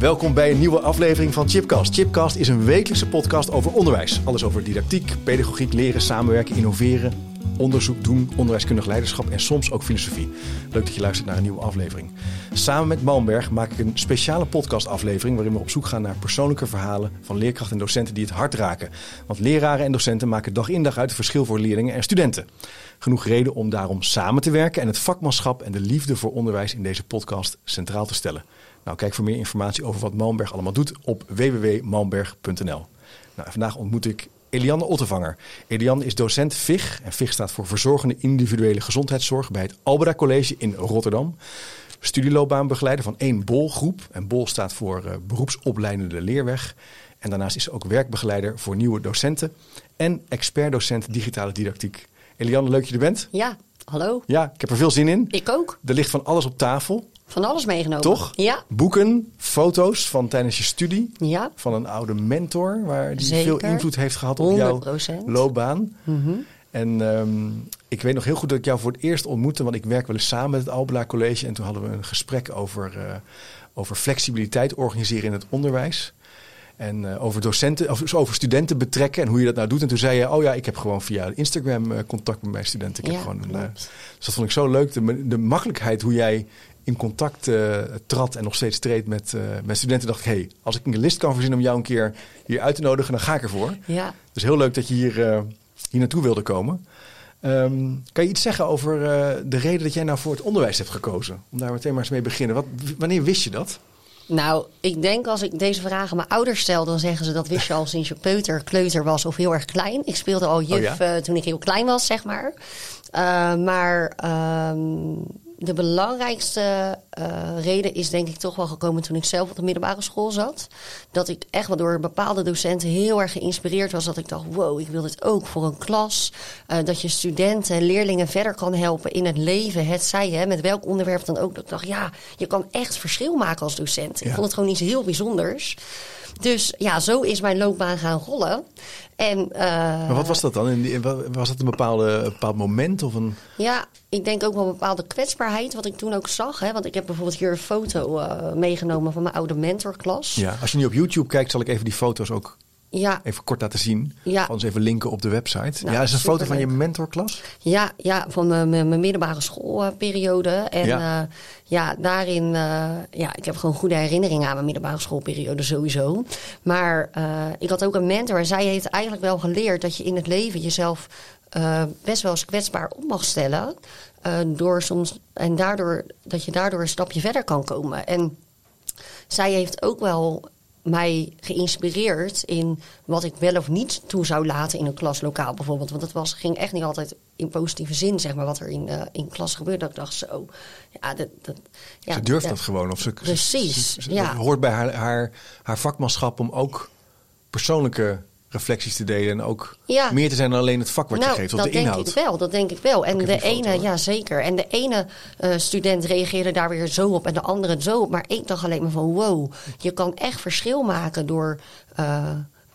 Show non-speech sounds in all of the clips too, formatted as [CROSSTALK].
Welkom bij een nieuwe aflevering van Chipcast. Chipcast is een wekelijkse podcast over onderwijs. Alles over didactiek, pedagogiek, leren, samenwerken, innoveren, onderzoek doen, onderwijskundig leiderschap en soms ook filosofie. Leuk dat je luistert naar een nieuwe aflevering. Samen met Malmberg maak ik een speciale podcastaflevering waarin we op zoek gaan naar persoonlijke verhalen van leerkrachten en docenten die het hart raken. Want leraren en docenten maken dag in dag uit het verschil voor leerlingen en studenten. Genoeg reden om daarom samen te werken en het vakmanschap en de liefde voor onderwijs in deze podcast centraal te stellen. Nou, kijk voor meer informatie over wat Malmberg allemaal doet op www.malmberg.nl. Nou, vandaag ontmoet ik Eliane Ottevanger. Eliane is docent VIG. En VIG staat voor Verzorgende Individuele Gezondheidszorg bij het Albera College in Rotterdam. Studieloopbaanbegeleider van één BOL-groep. En BOL staat voor uh, Beroepsopleidende Leerweg. En daarnaast is ze ook werkbegeleider voor nieuwe docenten. En expertdocent digitale didactiek. Eliane, leuk dat je er bent. Ja, hallo. Ja, ik heb er veel zin in. Ik ook. Er ligt van alles op tafel. Van alles meegenomen. Toch? Ja. Boeken, foto's van tijdens je studie. Ja. Van een oude mentor waar die Zeker. veel invloed heeft gehad op 100%. jouw loopbaan. En ehm, ik weet nog heel goed dat ik jou voor het eerst ontmoette, want ik werk wel eens samen met het Albela College. En toen hadden we een gesprek over, eh, over flexibiliteit organiseren in het onderwijs. En eh, over docenten, of over studenten betrekken en hoe je dat nou doet. En toen zei je, oh ja, ik heb gewoon via Instagram eh, contact met mijn studenten. Ik heb Ja, gewoon eh, klopt. dus dat vond ik zo leuk. De, de makkelijkheid hoe jij in contact eh, trad en nog steeds treedt met, eh, met studenten. Dacht ik, hé, hey, als ik een list kan verzinnen om jou een keer hier uit te nodigen, dan ga ik ervoor. Ja. Dus heel leuk dat je hier, eh, hier naartoe wilde komen. Ehm, kan je iets zeggen over de reden dat jij nou voor het onderwijs hebt gekozen? Om daar meteen maar eens mee te beginnen. Wat, wanneer wist je dat? Nou, ik denk als ik deze vraag aan mijn ouders stel, dan zeggen ze dat wist je al sinds je peuter, kleuter was of heel erg klein. Ik speelde al juf Oh ja? eh, toen ik heel klein was, zeg maar. Maar ehm, de belangrijkste eh, reden is denk ik toch wel gekomen toen ik zelf op de middelbare school zat. Dat ik echt wel door bepaalde docenten heel erg geïnspireerd was. Dat ik dacht, wow, ik wil dit ook voor een klas. Eh, dat je studenten en leerlingen verder kan helpen in het leven. Het zij, hè, met welk onderwerp dan ook. Dat ik dacht, ja, je kan echt verschil maken als docent. Ja. Ik vond het gewoon iets heel bijzonders. Dus ja, zo is mijn loopbaan gaan rollen. En, eh, Maar wat was dat dan? In die- wa- Was dat een, bepaalde, een bepaald moment? Of een... Ja, ik denk ook wel een bepaalde kwetsbaarheid, wat ik toen ook zag. Hè? Want ik heb bijvoorbeeld hier een foto eh, meegenomen van mijn oude mentorklas. Ja, als je nu op YouTube kijkt, zal ik even die foto's ook ja, even kort laten zien. Ja. Anders even linken op de website. Nou, ja, is een foto van je mentorklas? ja, ja van mijn, middelbare schoolperiode. En Ja. ja, ja daarin, eh, ja, ik heb gewoon goede herinneringen aan mijn middelbare schoolperiode sowieso. Maar eh, ik had ook een mentor en zij heeft eigenlijk wel geleerd dat je in het leven jezelf eh, best wel eens kwetsbaar op mag stellen. eh, door soms, en daardoor, dat je daardoor een stapje verder kan komen. En zij heeft ook wel mij geïnspireerd in wat ik wel of niet toe zou laten in een klaslokaal bijvoorbeeld. Want het was, ging echt niet altijd in positieve zin, zeg maar, wat er in, eh, in klas gebeurde. Dat ik dacht zo, ja, dat... dat ja, ze durft dat gewoon. Of ze, Precies, ze- ze- ja. Hoort bij haar, haar, haar vakmanschap om ook persoonlijke reflecties te delen. En ook Ja. meer te zijn dan alleen het vak wat nou, je geeft. Of dat de denk inhoud. ik wel, dat denk ik wel. En Ik de foto, ene, ja zeker. En de ene eh, student reageerde daar weer zo op en de andere zo op. Maar ik dacht alleen maar van wow, je kan echt verschil maken door eh,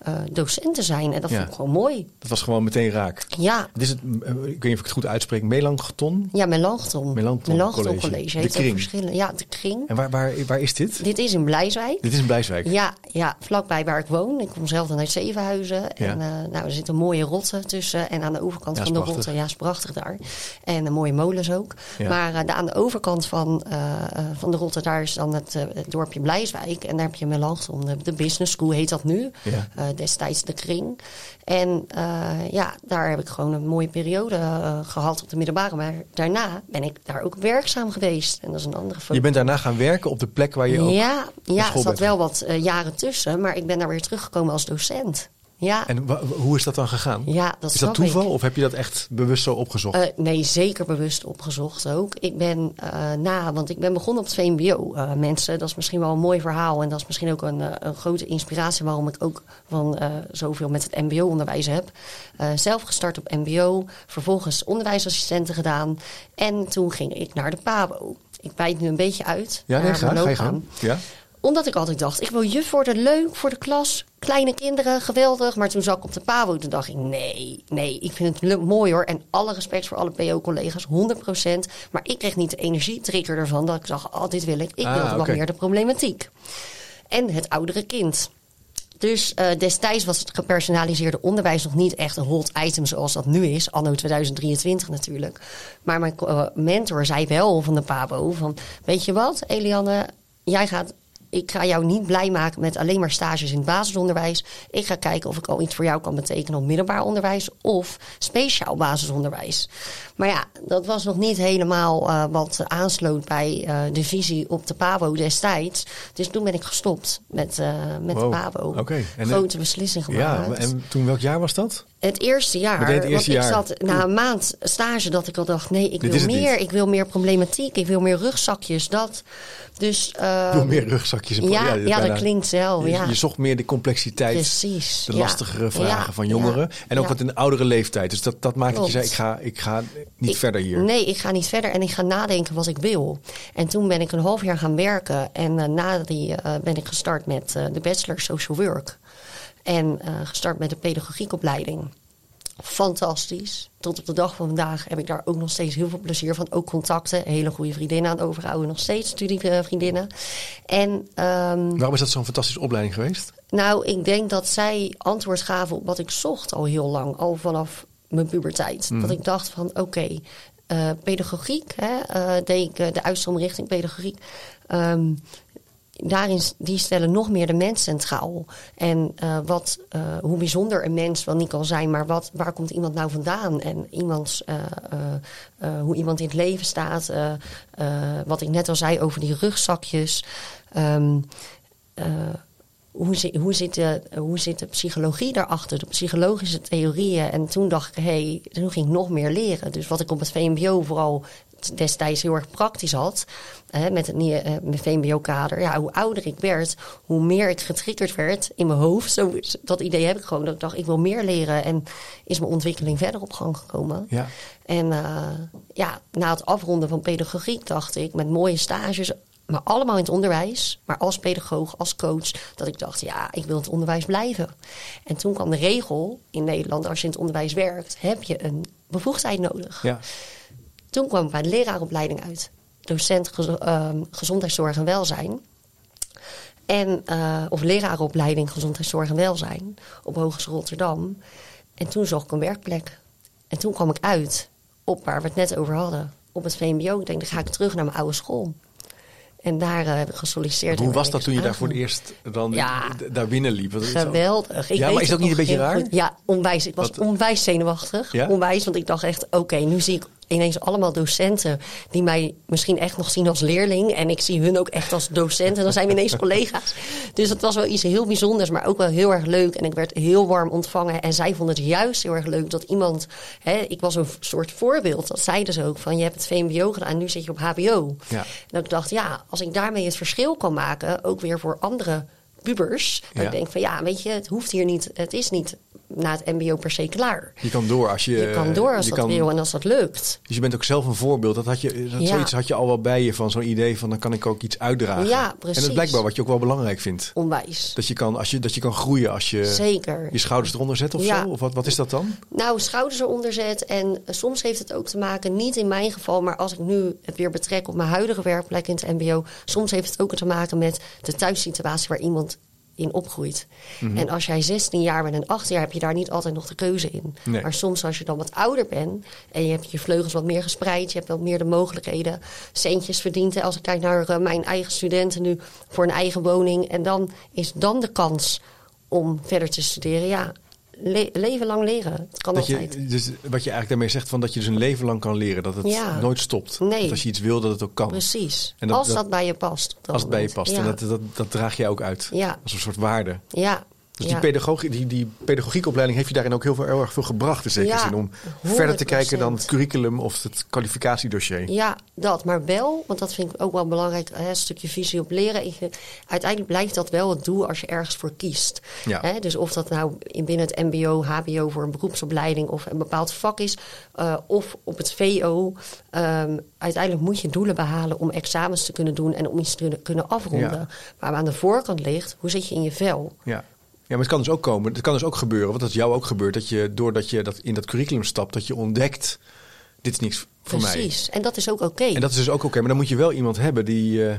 eh, docent te zijn. En dat Ja. vond ik gewoon mooi. Dat was gewoon meteen raak. Ja, Het is het, eh, ik weet niet of ik het goed uitspreek, melanchthon. ja Melanchthon. Melanchthon College. College. De kring. verschillen. Ja, de kring. En waar, waar, waar is dit? Dit is in Blijswijk. Dit is in Blijswijk. Ja, ja, vlakbij waar ik woon. Ik kom zelf dan uit Zevenhuizen. Ja. En eh, nou, er zitten mooie rotten tussen. En aan de overkant Ja, van de rotten, ja, is prachtig daar. En een mooie molens ook. Maar de- aan de overkant van, van de rotten, daar is dan het, het dorpje Blijswijk. En daar heb je Melanchthon, de, de business school heet dat nu. Ja. Destijds de kring. En eh, ja, daar heb ik gewoon een mooie periode eh, gehad op de middelbare. Maar daarna ben ik daar ook werkzaam geweest. En dat is een andere. Je bent daarna gaan werken op de plek waar je ook... Ja, ja er zat bent wel wat eh, jaren tussen, maar ik ben daar weer teruggekomen als docent. Ja, En hoe is dat dan gegaan? ja dat is dat toeval ik. of heb je dat echt bewust zo opgezocht? Eh, nee, zeker bewust opgezocht ook. Ik ben eh, na, want ik ben begonnen op het VMBO. eh, mensen, dat is misschien wel een mooi verhaal. En dat is misschien ook een, een grote inspiratie waarom ik ook van zoveel met het MBO-onderwijs heb. Zelf gestart op MBO, vervolgens onderwijsassistenten gedaan. En toen ging ik naar de PABO. Ik bijt nu een beetje uit. ja, nee, naar ga, je gaan. Ja? Omdat ik altijd dacht, ik wil juf worden, leuk voor de klas. Kleine kinderen, geweldig. Maar toen zat ik op de PABO, toen dacht ik, nee, nee, ik vind het mooi hoor. En alle respect voor alle PO-collega's, 100%. Maar ik kreeg niet de energietrigger ervan dat ik dacht, oh, dit wil ik. Ik Ah, wat meer de problematiek. en het oudere kind. Dus uh, destijds was het gepersonaliseerde onderwijs nog niet echt een hot item zoals dat nu is, anno 2023 natuurlijk. Maar mijn uh, mentor zei wel van de Pabo van, weet je wat, Eliane, jij gaat ik ga jou niet blij maken met alleen maar stages in het basisonderwijs. Ik ga kijken of ik al iets voor jou kan betekenen op middelbaar onderwijs of speciaal basisonderwijs. Maar ja, dat was nog niet helemaal uh, wat aansloot bij uh, de visie op de PABO destijds. Dus toen ben ik gestopt met, uh, met wow. de PABO. Okay. Grote beslissing gemaakt. Ja, en toen welk jaar was dat? Het eerste jaar. Het eerste want jaar. ik zat na een maand stage dat ik al dacht: nee, ik Dit wil meer. niet. Ik wil meer problematiek. Ik wil meer rugzakjes. Dat. Dus. Uh, Ik wil meer rugzakjes. En ja, ja, bijna- dat klinkt. Je, Ja. je zocht meer de complexiteit, Precies. de lastigere vragen van jongeren. En ook wat in oudere leeftijd. Dus dat, dat maakt dat je zei, ik ga, ik ga niet Ik- verder hier. Nee, ik ga niet verder en ik ga nadenken wat ik wil. En toen ben ik een half jaar gaan werken. En eh, na die eh, ben ik gestart met eh, de Bachelor Social Work. En eh, gestart met de pedagogiekopleiding. Fantastisch. Tot op de dag van vandaag heb ik daar ook nog steeds heel veel plezier van. Ook contacten, hele goede vriendinnen aan het overhouden. Nog steeds studievriendinnen. En ehm, Waarom is dat zo'n fantastische opleiding geweest? nou, ik denk dat zij antwoord gaven op wat ik zocht al heel lang, al vanaf mijn puberteit. Dat ik dacht van, oké, eh, pedagogiek, hè, eh, deed ik eh, de uitstroom richting pedagogiek. Ehm, daarin die stellen nog meer de mens centraal. En eh, wat, eh, hoe bijzonder een mens wel niet kan zijn, maar wat, waar komt iemand nou vandaan? En iemands, eh, hoe iemand in het leven staat. wat ik net al zei over die rugzakjes. Ehm, eh, hoe, zit, hoe, zit de, hoe zit de psychologie daarachter, de psychologische theorieën. En toen dacht ik, hé, hey, toen ging ik nog meer leren. Dus wat ik op het VMBO vooral destijds heel erg praktisch had, hè, met het nieuwe eh, VMBO-kader. Ja, hoe ouder ik werd, hoe meer ik getriggerd werd in mijn hoofd. Zo, dat idee heb ik gewoon, dat ik dacht, ik wil meer leren. En is mijn ontwikkeling verder op gang gekomen. Ja. En eh, ja, na het afronden van pedagogiek dacht ik, met mooie stages, maar allemaal in het onderwijs, maar als pedagoog, als coach, dat ik dacht, ja, ik wil in het onderwijs blijven. En toen kwam de regel in Nederland, als je in het onderwijs werkt, heb je een bevoegdheid nodig. Ja. Toen kwam ik bij de leraaropleiding uit. Docent ehm, gezondheidszorg en welzijn. En, eh, of leraaropleiding gezondheidszorg en welzijn op Hogeschool Rotterdam. En toen zocht ik een werkplek. En toen kwam ik uit op waar we het net over hadden. Op het VMBO. Ik denk, dan ga ik terug naar mijn oude school. En daar eh, heb ik gesolliciteerd. Hoe was dat toen je daar voor het eerst dan Ja. daar binnen liep? Geweldig. Ik Ja, maar is ook niet een beetje raar? goed. Ja, onwijs. Ik was Wat- onwijs zenuwachtig. Ja? Onwijs, want ik dacht echt, oké, nu zie ik ineens allemaal docenten die mij misschien echt nog zien als leerling. En ik zie hun ook echt als docent. En dan zijn we ineens collega's. Dus dat was wel iets heel bijzonders, maar ook wel heel erg leuk. En ik werd heel warm ontvangen. En zij vonden het juist heel erg leuk dat iemand... Hè, ik was een soort voorbeeld. Dat zeiden ze ook van, je hebt het VMBO gedaan en nu zit je op HBO. Ja. En dat ik dacht, ja, als ik daarmee het verschil kan maken, ook weer voor andere pubers. Dat Ja. ik denk van ja, weet je, het hoeft hier niet, het is niet na het MBO per se klaar. Je kan door als je... Je kan door als je dat kan- wil en als dat lukt. Dus je bent ook zelf een voorbeeld. Dat had je, dat, Ja. Zoiets had je al wel bij je van zo'n idee van dan kan ik ook iets uitdragen. Ja, En dat precies. is blijkbaar wat je ook wel belangrijk vindt. Onwijs. Dat je kan, als je, dat je kan groeien als je Zeker. je schouders eronder zet of Ja. zo? Of wat, wat is dat dan? Nou, schouders eronder zet. En eh, soms heeft het ook te maken, niet in mijn geval, maar als ik nu het weer betrek op mijn huidige werkplek in het MBO. Soms heeft het ook te maken met de thuissituatie waar iemand in opgroeit. Mhm. En als jij 16 jaar bent en 8 jaar, heb je daar niet altijd nog de keuze in. Nee. Maar soms als je dan wat ouder bent en je hebt je vleugels wat meer gespreid, je hebt wat meer de mogelijkheden, centjes verdiend. En Als ik kijk naar eh, mijn eigen studenten nu voor een eigen woning en dan is dan de kans om verder te studeren. Ja, le- leven lang leren. Het kan Dat altijd. je, dus wat je eigenlijk daarmee zegt, van dat je dus een leven lang kan leren. Dat het Ja. nooit stopt. Nee. Dat als je iets wil, dat het ook kan. Precies. En dat- als dat- dat, bij je past. Als het bij je past. Ja. En dat, dat, dat draag je ook uit. Ja. Als een soort waarde. ja. Dus ja. die, pedagogie, die, die pedagogiekopleiding heeft je daarin ook heel, veel, heel erg veel gebracht. In zekere Ja, zin. Om verder te kijken dan 100%. het curriculum of het kwalificatiedossier. Ja, dat. Maar wel, want dat vind ik ook wel belangrijk, hè, een stukje visie op leren. Uiteindelijk blijft dat wel het doel als je ergens voor kiest. Ja. Hè, dus of dat nou in binnen het mbo, hbo voor een beroepsopleiding of een bepaald vak is, eh, of op het VO. ehm, uiteindelijk moet je doelen behalen om examens te kunnen doen en om iets te kunnen, kunnen afronden. Ja. Maar aan de voorkant ligt, hoe zit je in je vel? Ja. Ja, maar het kan dus ook komen. Het kan dus ook gebeuren, want dat is jou ook gebeurd, dat je doordat je dat in dat curriculum stapt, dat je ontdekt, dit is niks voor mij. Precies. En dat is ook oké. En dat is dus ook oké, maar dan moet je wel iemand hebben die, eh,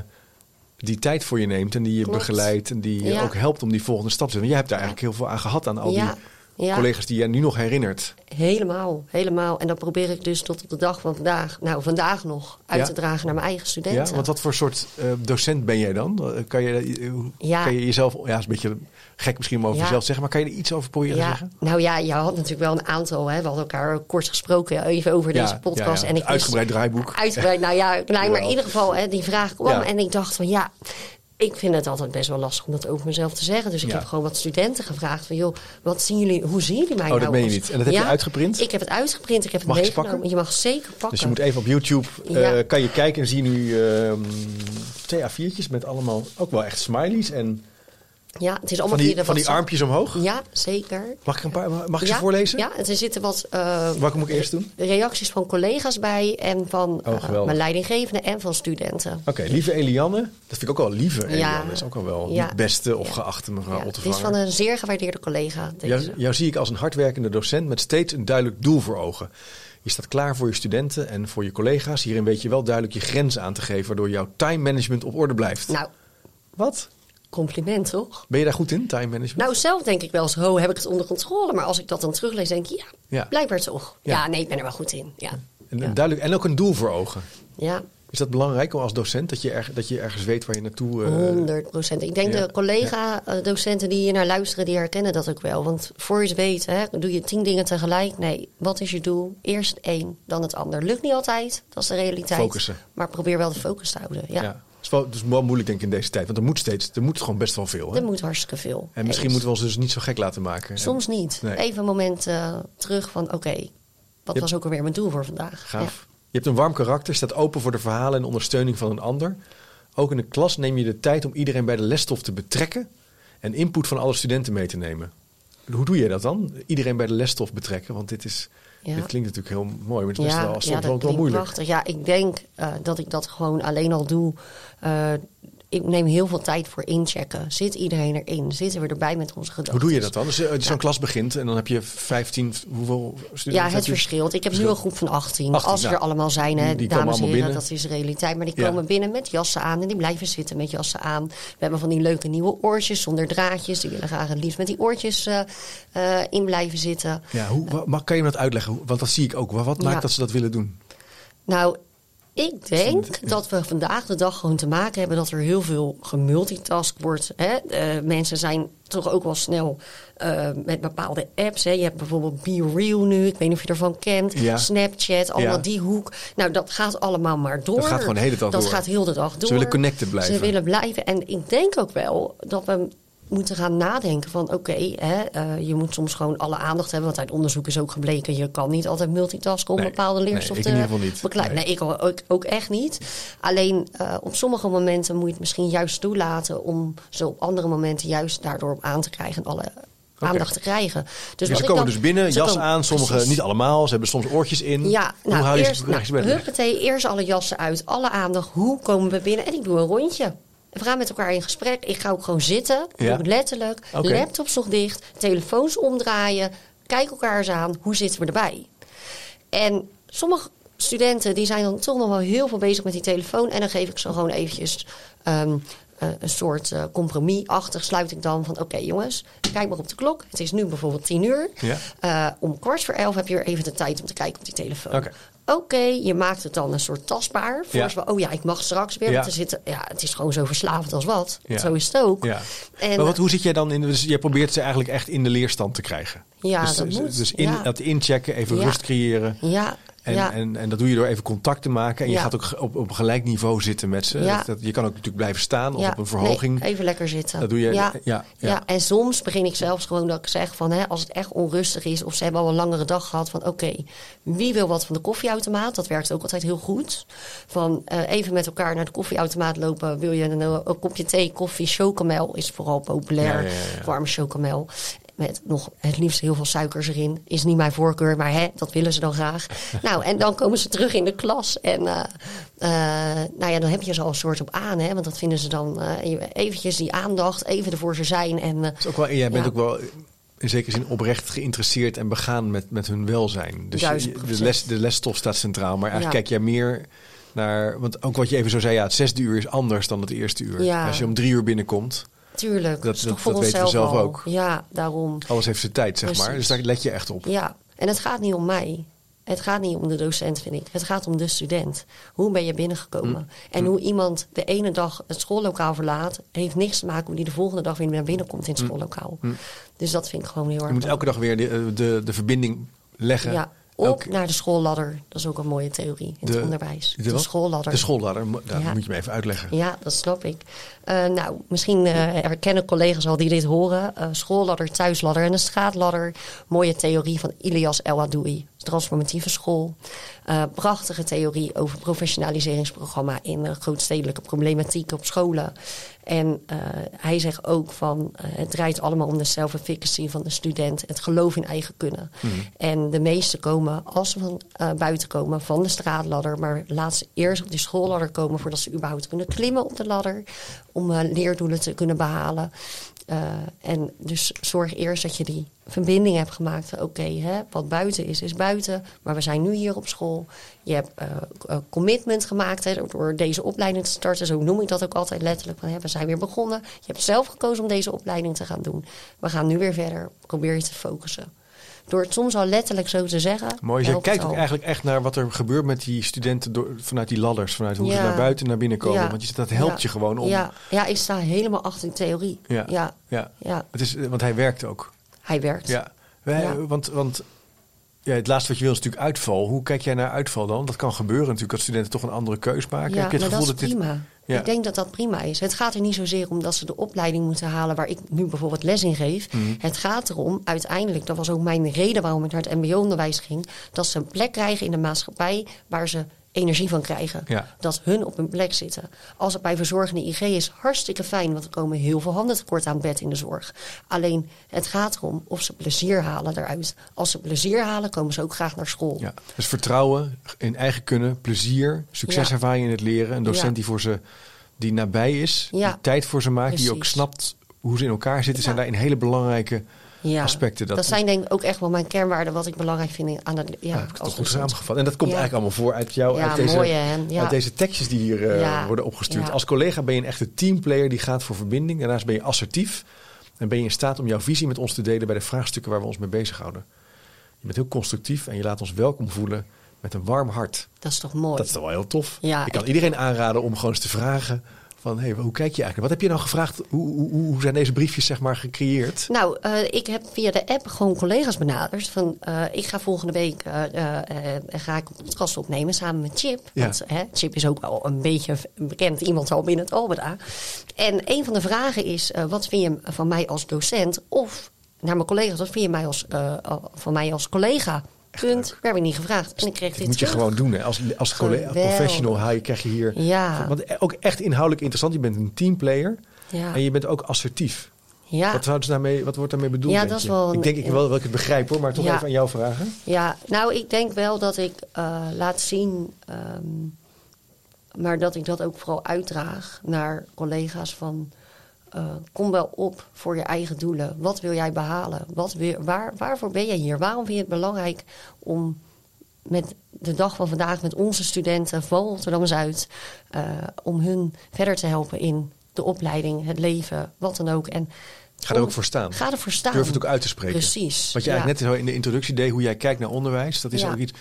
die tijd voor je neemt en die je Klopt. begeleidt en die je Ja. ook helpt om die volgende stap te zetten. Want jij hebt daar eigenlijk heel veel aan gehad aan al Ja. die Ja. collega's die je nu nog herinnert. Helemaal, helemaal. En dat probeer ik dus tot op de dag van vandaag, nou vandaag nog, uit Ja. te dragen naar mijn eigen studenten. Ja, want wat voor soort eh, docent ben jij dan? Eh, Kan je, hoe- Ja. kan je jezelf, ja, is een beetje gek misschien om over jezelf zeggen, maar kan je er iets over proberen te zeggen? nou ja, je had natuurlijk wel een aantal. Hè. We hadden elkaar kort gesproken even over deze podcast. En ik Uitgebreid draaiboek. Uitgebreid, nou ja, klein, maar in ieder geval hè, die vraag kwam. En ik dacht van ja, ik vind het altijd best wel lastig om dat over mezelf te zeggen. Dus ik Ja. heb gewoon wat studenten gevraagd van joh, wat zien jullie, hoe zien jullie mij Oh, nou? dat meen je niet. En dat heb je uitgeprint? Ik heb het uitgeprint, ik heb het Mag meegenomen. pakken? Je mag zeker pakken. Dus je moet even op YouTube, eh, kan je kijken en zie je nu ehm, twee A4'tjes met allemaal ook wel echt smileys en Ja, het is van allemaal die, van die armpjes omhoog. Ja, zeker. Mag ik, een paar, mag ik ja, ze voorlezen? Ja, er zitten wat eh, Welke moet ik eerst doen? reacties van collega's bij en van Oh, eh, mijn leidinggevende en van studenten. Oké, lieve Elianne. Dat vind ik ook wel lieve Elianne. Ja. Dat is ook al wel Ja. niet beste of geachte mevrouw het is van een zeer gewaardeerde collega. Deze. Jou, jou zie ik als een hardwerkende docent met steeds een duidelijk doel voor ogen. Je staat klaar voor je studenten en voor je collega's. Hierin weet je wel duidelijk je grenzen aan te geven, waardoor jouw time management op orde blijft. Nou, Wat? Compliment toch? Ben je daar goed in, time management? Nou, zelf denk ik wel eens, ho, heb ik het onder controle? Maar als ik dat dan teruglees, denk ik, ja, Ja. blijkbaar toch. Ja. Ja, nee, ik ben er wel goed in. Ja, en, duidelijk, en ook een doel voor ogen. ja Is dat belangrijk als docent, dat je, dat je ergens weet waar je naartoe... eh, 100 procent. Ik denk de collega-docenten die hier naar luisteren, die herkennen dat ook wel. Want voor je het weet, hè, doe je tien dingen tegelijk. Nee, wat is je doel? Eerst één, dan het ander. Lukt niet altijd, dat is de realiteit. Focussen. Maar probeer wel de focus te houden. Ja, is wel, dus wel moeilijk denk ik in deze tijd, want er moet steeds, er moet gewoon best wel veel. Hè? er moet hartstikke veel. En misschien moeten we ons dus niet zo gek laten maken. Soms niet. Nee. Even een moment eh, terug van, oké, wat Je- was ook alweer mijn doel voor vandaag? Gaaf. Je hebt een warm karakter, staat open voor de verhalen en ondersteuning van een ander. Ook in de klas neem je de tijd om iedereen bij de lesstof te betrekken en input van alle studenten mee te nemen. Hoe doe je dat dan? Iedereen bij de lesstof betrekken? Want dit, is, Ja. dit klinkt natuurlijk heel mooi, maar het is best Ja, wel, ja, dat wel, moeilijk. prachtig. Ja, ik denk eh, dat ik dat gewoon alleen al doe. Ik neem heel veel tijd voor inchecken. Zit iedereen erin? Zitten we erbij met onze gedachten? Hoe doe je dat dan? Dus eh, zo'n klas begint en dan heb je 15, hoeveel studenten? Ja, het verschilt. Ik heb nu Verschil. een groep van 18. 18, als ze nou, er allemaal zijn, hè, die- dames en heren, binnen. dat is de realiteit. Maar die Ja. komen binnen met jassen aan en die blijven zitten met jassen aan. We hebben van die leuke nieuwe oortjes zonder draadjes. Die willen graag het liefst met die oortjes eh, eh, in blijven zitten. Ja, hoe, maar kan je me dat uitleggen? Want dat zie ik ook. Wat wat maakt Ja. dat ze dat willen doen? Nou, ik denk dat we vandaag de dag gewoon te maken hebben dat er heel veel gemultitask wordt. Hè? Eh, mensen zijn toch ook wel snel eh, met bepaalde apps. Hè? Je hebt bijvoorbeeld Be Real nu, ik weet niet of je ervan kent. Ja. Snapchat, allemaal Ja. die hoek. Nou, dat gaat allemaal maar door. Dat gaat gewoon de hele dag Dat door. gaat heel de dag door. willen connected blijven. Ze willen blijven. En ik denk ook wel dat we moeten gaan nadenken van oké, hè, eh, je moet soms gewoon alle aandacht hebben. Want uit onderzoek is ook gebleken, je kan niet altijd multitasken om Nee, bepaalde nee, leerstof ik te in ieder geval niet. Nee. Nee, ik ook, ook, echt niet. Alleen eh, op sommige momenten moet je het misschien juist toelaten om ze op andere momenten juist daardoor op aan te krijgen en alle aandacht te krijgen. Dus, Dus ze ik komen dan- dus binnen, jas komen- aan, sommigen niet allemaal. Ze hebben soms oortjes in. Ja, Hoe nou, hou je eerst, je nou, huppatee, eerst alle jassen uit, alle aandacht. Hoe komen we binnen? En ik doe een rondje. We gaan met elkaar in gesprek. Ik ga ook gewoon zitten. Ja. Letterlijk. Laptops nog dicht. Telefoons omdraaien. Kijk elkaar eens aan. Hoe zitten we erbij? En sommige studenten die zijn dan toch nog wel heel veel bezig met die telefoon. En dan geef ik ze gewoon eventjes ehm, eh, een soort eh compromisachtig. Sluit ik dan van oké jongens, kijk maar op de klok. Het is nu bijvoorbeeld tien uur. Ja. Eh, om kwart voor elf heb je weer even de tijd om te kijken op die telefoon. Oké. Je maakt het dan een soort tastbaar. Voor Ja. oh ja, ik mag straks weer. Ja. Want er zitten, ja, het is gewoon zo verslavend als wat. Ja. Zo is het ook. Ja. En, maar wat, hoe zit jij dan in? Dus jij probeert ze eigenlijk echt in de leerstand te krijgen. Ja, dus, dat dus- moet. Dus in, dat inchecken, even rust creëren. ja, En, ja. en, en dat doe je door even contact te maken. En je Ja. gaat ook op, op gelijk niveau zitten met ze. Ja. Dat, je kan ook natuurlijk blijven staan of op een verhoging. Nee, even lekker zitten. Dat doe je- Ja. ja, ja. En soms begin ik zelfs gewoon dat ik zeg van... Hè, als het echt onrustig is of ze hebben al een langere dag gehad... van oké, wie wil wat van de koffieautomaat? Dat werkt ook altijd heel goed. Van eh, even met elkaar naar de koffieautomaat lopen. Wil je een, eh, een kopje thee, koffie, chocomel is vooral populair. Warme chocomel. Met nog het liefst heel veel suikers erin. Is niet mijn voorkeur, maar hè, dat willen ze dan graag. [LAUGHS] nou, en dan komen ze terug in de klas. En eh, eh, nou ja, dan heb je ze al een soort op aan. Hè, want dat vinden ze dan eh, eventjes die aandacht. Even ervoor ze zijn. En, is ook wel, jij bent Ja. ook wel in zekere zin oprecht geïnteresseerd en begaan met, met hun welzijn. Dus je- de, les, de lesstof staat centraal. Maar eigenlijk Ja. kijk jij meer naar... Want ook wat je even zo zei, ja, het zesde uur is anders dan het eerste uur. Ja. Als je om drie uur binnenkomt, Tuurlijk. Dat- dat- dat weten we zelf al. ook. Ja, daarom. alles heeft zijn tijd, zeg maar. Dus daar let je echt op. Ja, en het gaat niet om mij. Het gaat niet om de docent, vind ik. Het gaat om de student. Hoe ben je binnengekomen? Mm. En hoe iemand de ene dag het schoollokaal verlaat... heeft niks te maken hoe die de volgende dag weer naar binnen komt in het schoollokaal. Dus dat vind ik gewoon heel erg Mm. Je moet elke dag weer de, eh, de, de verbinding leggen. Ja, op Elke- naar de schoolladder. Dat is ook een mooie theorie in De- het onderwijs. de schoolladder. De schoolladder, Ja. moet je me even uitleggen. Ja, dat snap ik. Eh, nou, misschien eh, herkennen collega's al die dit horen. Eh, schoolladder, thuisladder en een straatladder. Mooie theorie van Ilias El Adoui. Transformatieve school. Eh, prachtige theorie over professionaliseringsprogramma in grootstedelijke problematiek op scholen. En eh, hij zegt ook van eh, het draait allemaal om de self-efficacy van de student. Het geloof in eigen kunnen. En de meesten komen, als ze van buiten komen, van de straatladder. Maar laat ze eerst op die schoolladder komen voordat ze überhaupt kunnen klimmen op de ladder. Om eh, leerdoelen te kunnen behalen. Eh, en dus zorg eerst dat je die verbinding hebt gemaakt. Oké, hè, wat buiten is, is buiten. Maar we zijn nu hier op school. Je hebt eh, commitment gemaakt hè, door- deze opleiding te starten. Zo noem ik dat ook altijd letterlijk. We zijn weer begonnen. Je hebt zelf gekozen om deze opleiding te gaan doen. We gaan nu weer verder. Probeer je te focussen. Door het soms al letterlijk zo te zeggen. Mooi, je helpt kijkt ook eigenlijk echt naar wat er gebeurt met die studenten door, vanuit die ladders. Vanuit hoe ze naar buiten en naar binnen komen. Ja. Want je, dat helpt Ja. je gewoon om... Ja, ja, ik sta helemaal achter die theorie. Ja. ja, Ja. Het is, want hij werkt ook. hij werkt. Ja. Wij-. Want, want ja, het laatste wat je wil is natuurlijk uitval. Hoe kijk jij naar uitval dan? Dat kan gebeuren natuurlijk dat studenten toch een andere keus maken. Ja, Heb je het maar gevoel dat is dit... prima. Ja. Ik denk dat dat prima is. Het gaat er niet zozeer om dat ze de opleiding moeten halen waar ik nu bijvoorbeeld les in geef. Mhm. Het gaat erom, uiteindelijk, dat was ook mijn reden waarom ik naar het MBO-onderwijs ging, dat ze een plek krijgen in de maatschappij waar ze energie van krijgen. Ja. Dat hun op hun plek zitten. Als het bij verzorgende IG is, hartstikke fijn, want er komen heel veel handen tekort aan bed in de zorg. Alleen, het gaat erom of ze plezier halen eruit. Als ze plezier halen, komen ze ook graag naar school. Ja. Dus vertrouwen in eigen kunnen, plezier, succeservaring in het leren. Een docent die voor ze die nabij is, die tijd voor ze maakt, die ook snapt hoe ze in elkaar zitten, zijn daarin hele belangrijke Ja, aspecten. Dat, zijn denk ik ook echt wel mijn kernwaarden, wat ik belangrijk vind in- aan het ja, Ja, als goed samengevat. En dat komt eigenlijk allemaal voor uit jou, uit, deze, mooi, uit deze tekstjes die hier eh, worden opgestuurd. Als collega ben je een echte teamplayer die gaat voor verbinding. Daarnaast ben je assertief. En ben je in staat om jouw visie met ons te delen bij de vraagstukken waar we ons mee bezighouden. Je bent heel constructief en je laat ons welkom voelen met een warm hart. Dat is toch mooi. Dat is toch wel heel tof. Ja, ik kan iedereen aanraden om gewoon eens te vragen van, hey, hoe kijk je eigenlijk? Wat heb je nou gevraagd? Hoe, hoe, hoe zijn deze briefjes zeg maar gecreëerd? Nou, eh, ik heb via de app gewoon collega's benaderd. Van, eh, ik ga volgende week eh, ga ik een podcast opnemen samen met Chip. Ja. Want hè, Chip is ook wel een beetje bekend iemand al binnen het Albeda. En een van de vragen is, wat vind je van mij als docent? Of naar mijn collega's, wat vind je mij als, van mij als collega? Punt. Daar heb ik niet gevraagd. En ik kreeg dit moet je terug. gewoon doen. Hè. Als, als Geweldig. professional haal je, krijg je hier... Ja. Want ook echt inhoudelijk interessant. Je bent een teamplayer. Ja. En je bent ook assertief. Ja. Wat, daarmee, wat wordt daarmee bedoeld? Ja, dat is wel een- ik denk ik wel dat ik het begrijp hoor, maar toch Ja. even aan jou vragen. Ja, nou, ik denk wel dat ik eh, laat zien, ehm, maar dat ik dat ook vooral uitdraag naar collega's van. Eh, kom wel op voor je eigen doelen. Wat wil jij behalen? Wat wil, waar, waarvoor ben je hier? Waarom vind je het belangrijk om met de dag van vandaag met onze studenten van Rotterdam-Zuid... eh, om hun verder te helpen in de opleiding, het leven, wat dan ook. En Ga er ook voor staan. Ga ervoor staan. Durf het ook uit te spreken. Precies. Wat je ja. eigenlijk net in de introductie deed, hoe jij kijkt naar onderwijs. Dat is Ja. ook iets.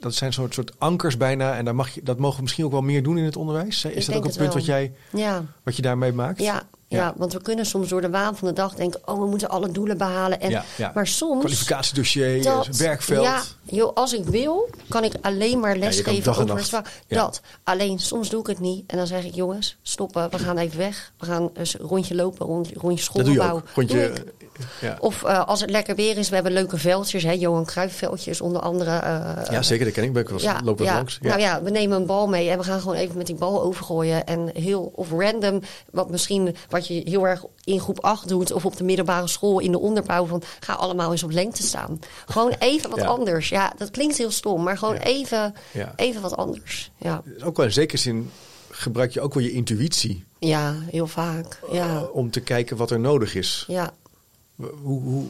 Dat zijn soort, soort ankers bijna. En daar mag je, dat mogen we misschien ook wel meer doen in het onderwijs. Is dat ook een punt wel. wat, jij, Ja. wat je daarmee maakt? Ja, ja. Ja. want we kunnen soms door de waan van de dag denken... oh, we moeten alle doelen behalen. En, Ja, ja. Maar soms... Kwalificatiedossier, dat- werkveld. Ja, joh, als ik wil, kan ik alleen maar lesgeven over. Ja. Dat. Alleen soms doe ik het niet. En dan zeg ik, jongens, stoppen. We gaan even weg. We gaan eens een rondje lopen, rond, rondje dat doe je schoolgebouw. ook. Rondje, Doe. Ja. Of eh, als het lekker weer is, we hebben leuke veldjes. Hè, Johan Cruijffveldjes onder andere. eh, ja, zeker. Dat ken ik. Ben ik lopen ja. langs. Ja. Nou ja, we nemen een bal mee en we gaan gewoon even met die bal overgooien. En heel, of random, wat misschien wat je heel erg in groep 8 doet... of op de middelbare school in de onderbouw van... ga allemaal eens op lengte staan. Gewoon [LAUGHS] even wat anders. Ja, dat klinkt heel stom, maar gewoon even, even wat anders. Ja. Ook wel in zekere zin gebruik je ook wel je intuïtie. ja, heel vaak. Ja, om te kijken wat er nodig is. ja. Hoe, hoe,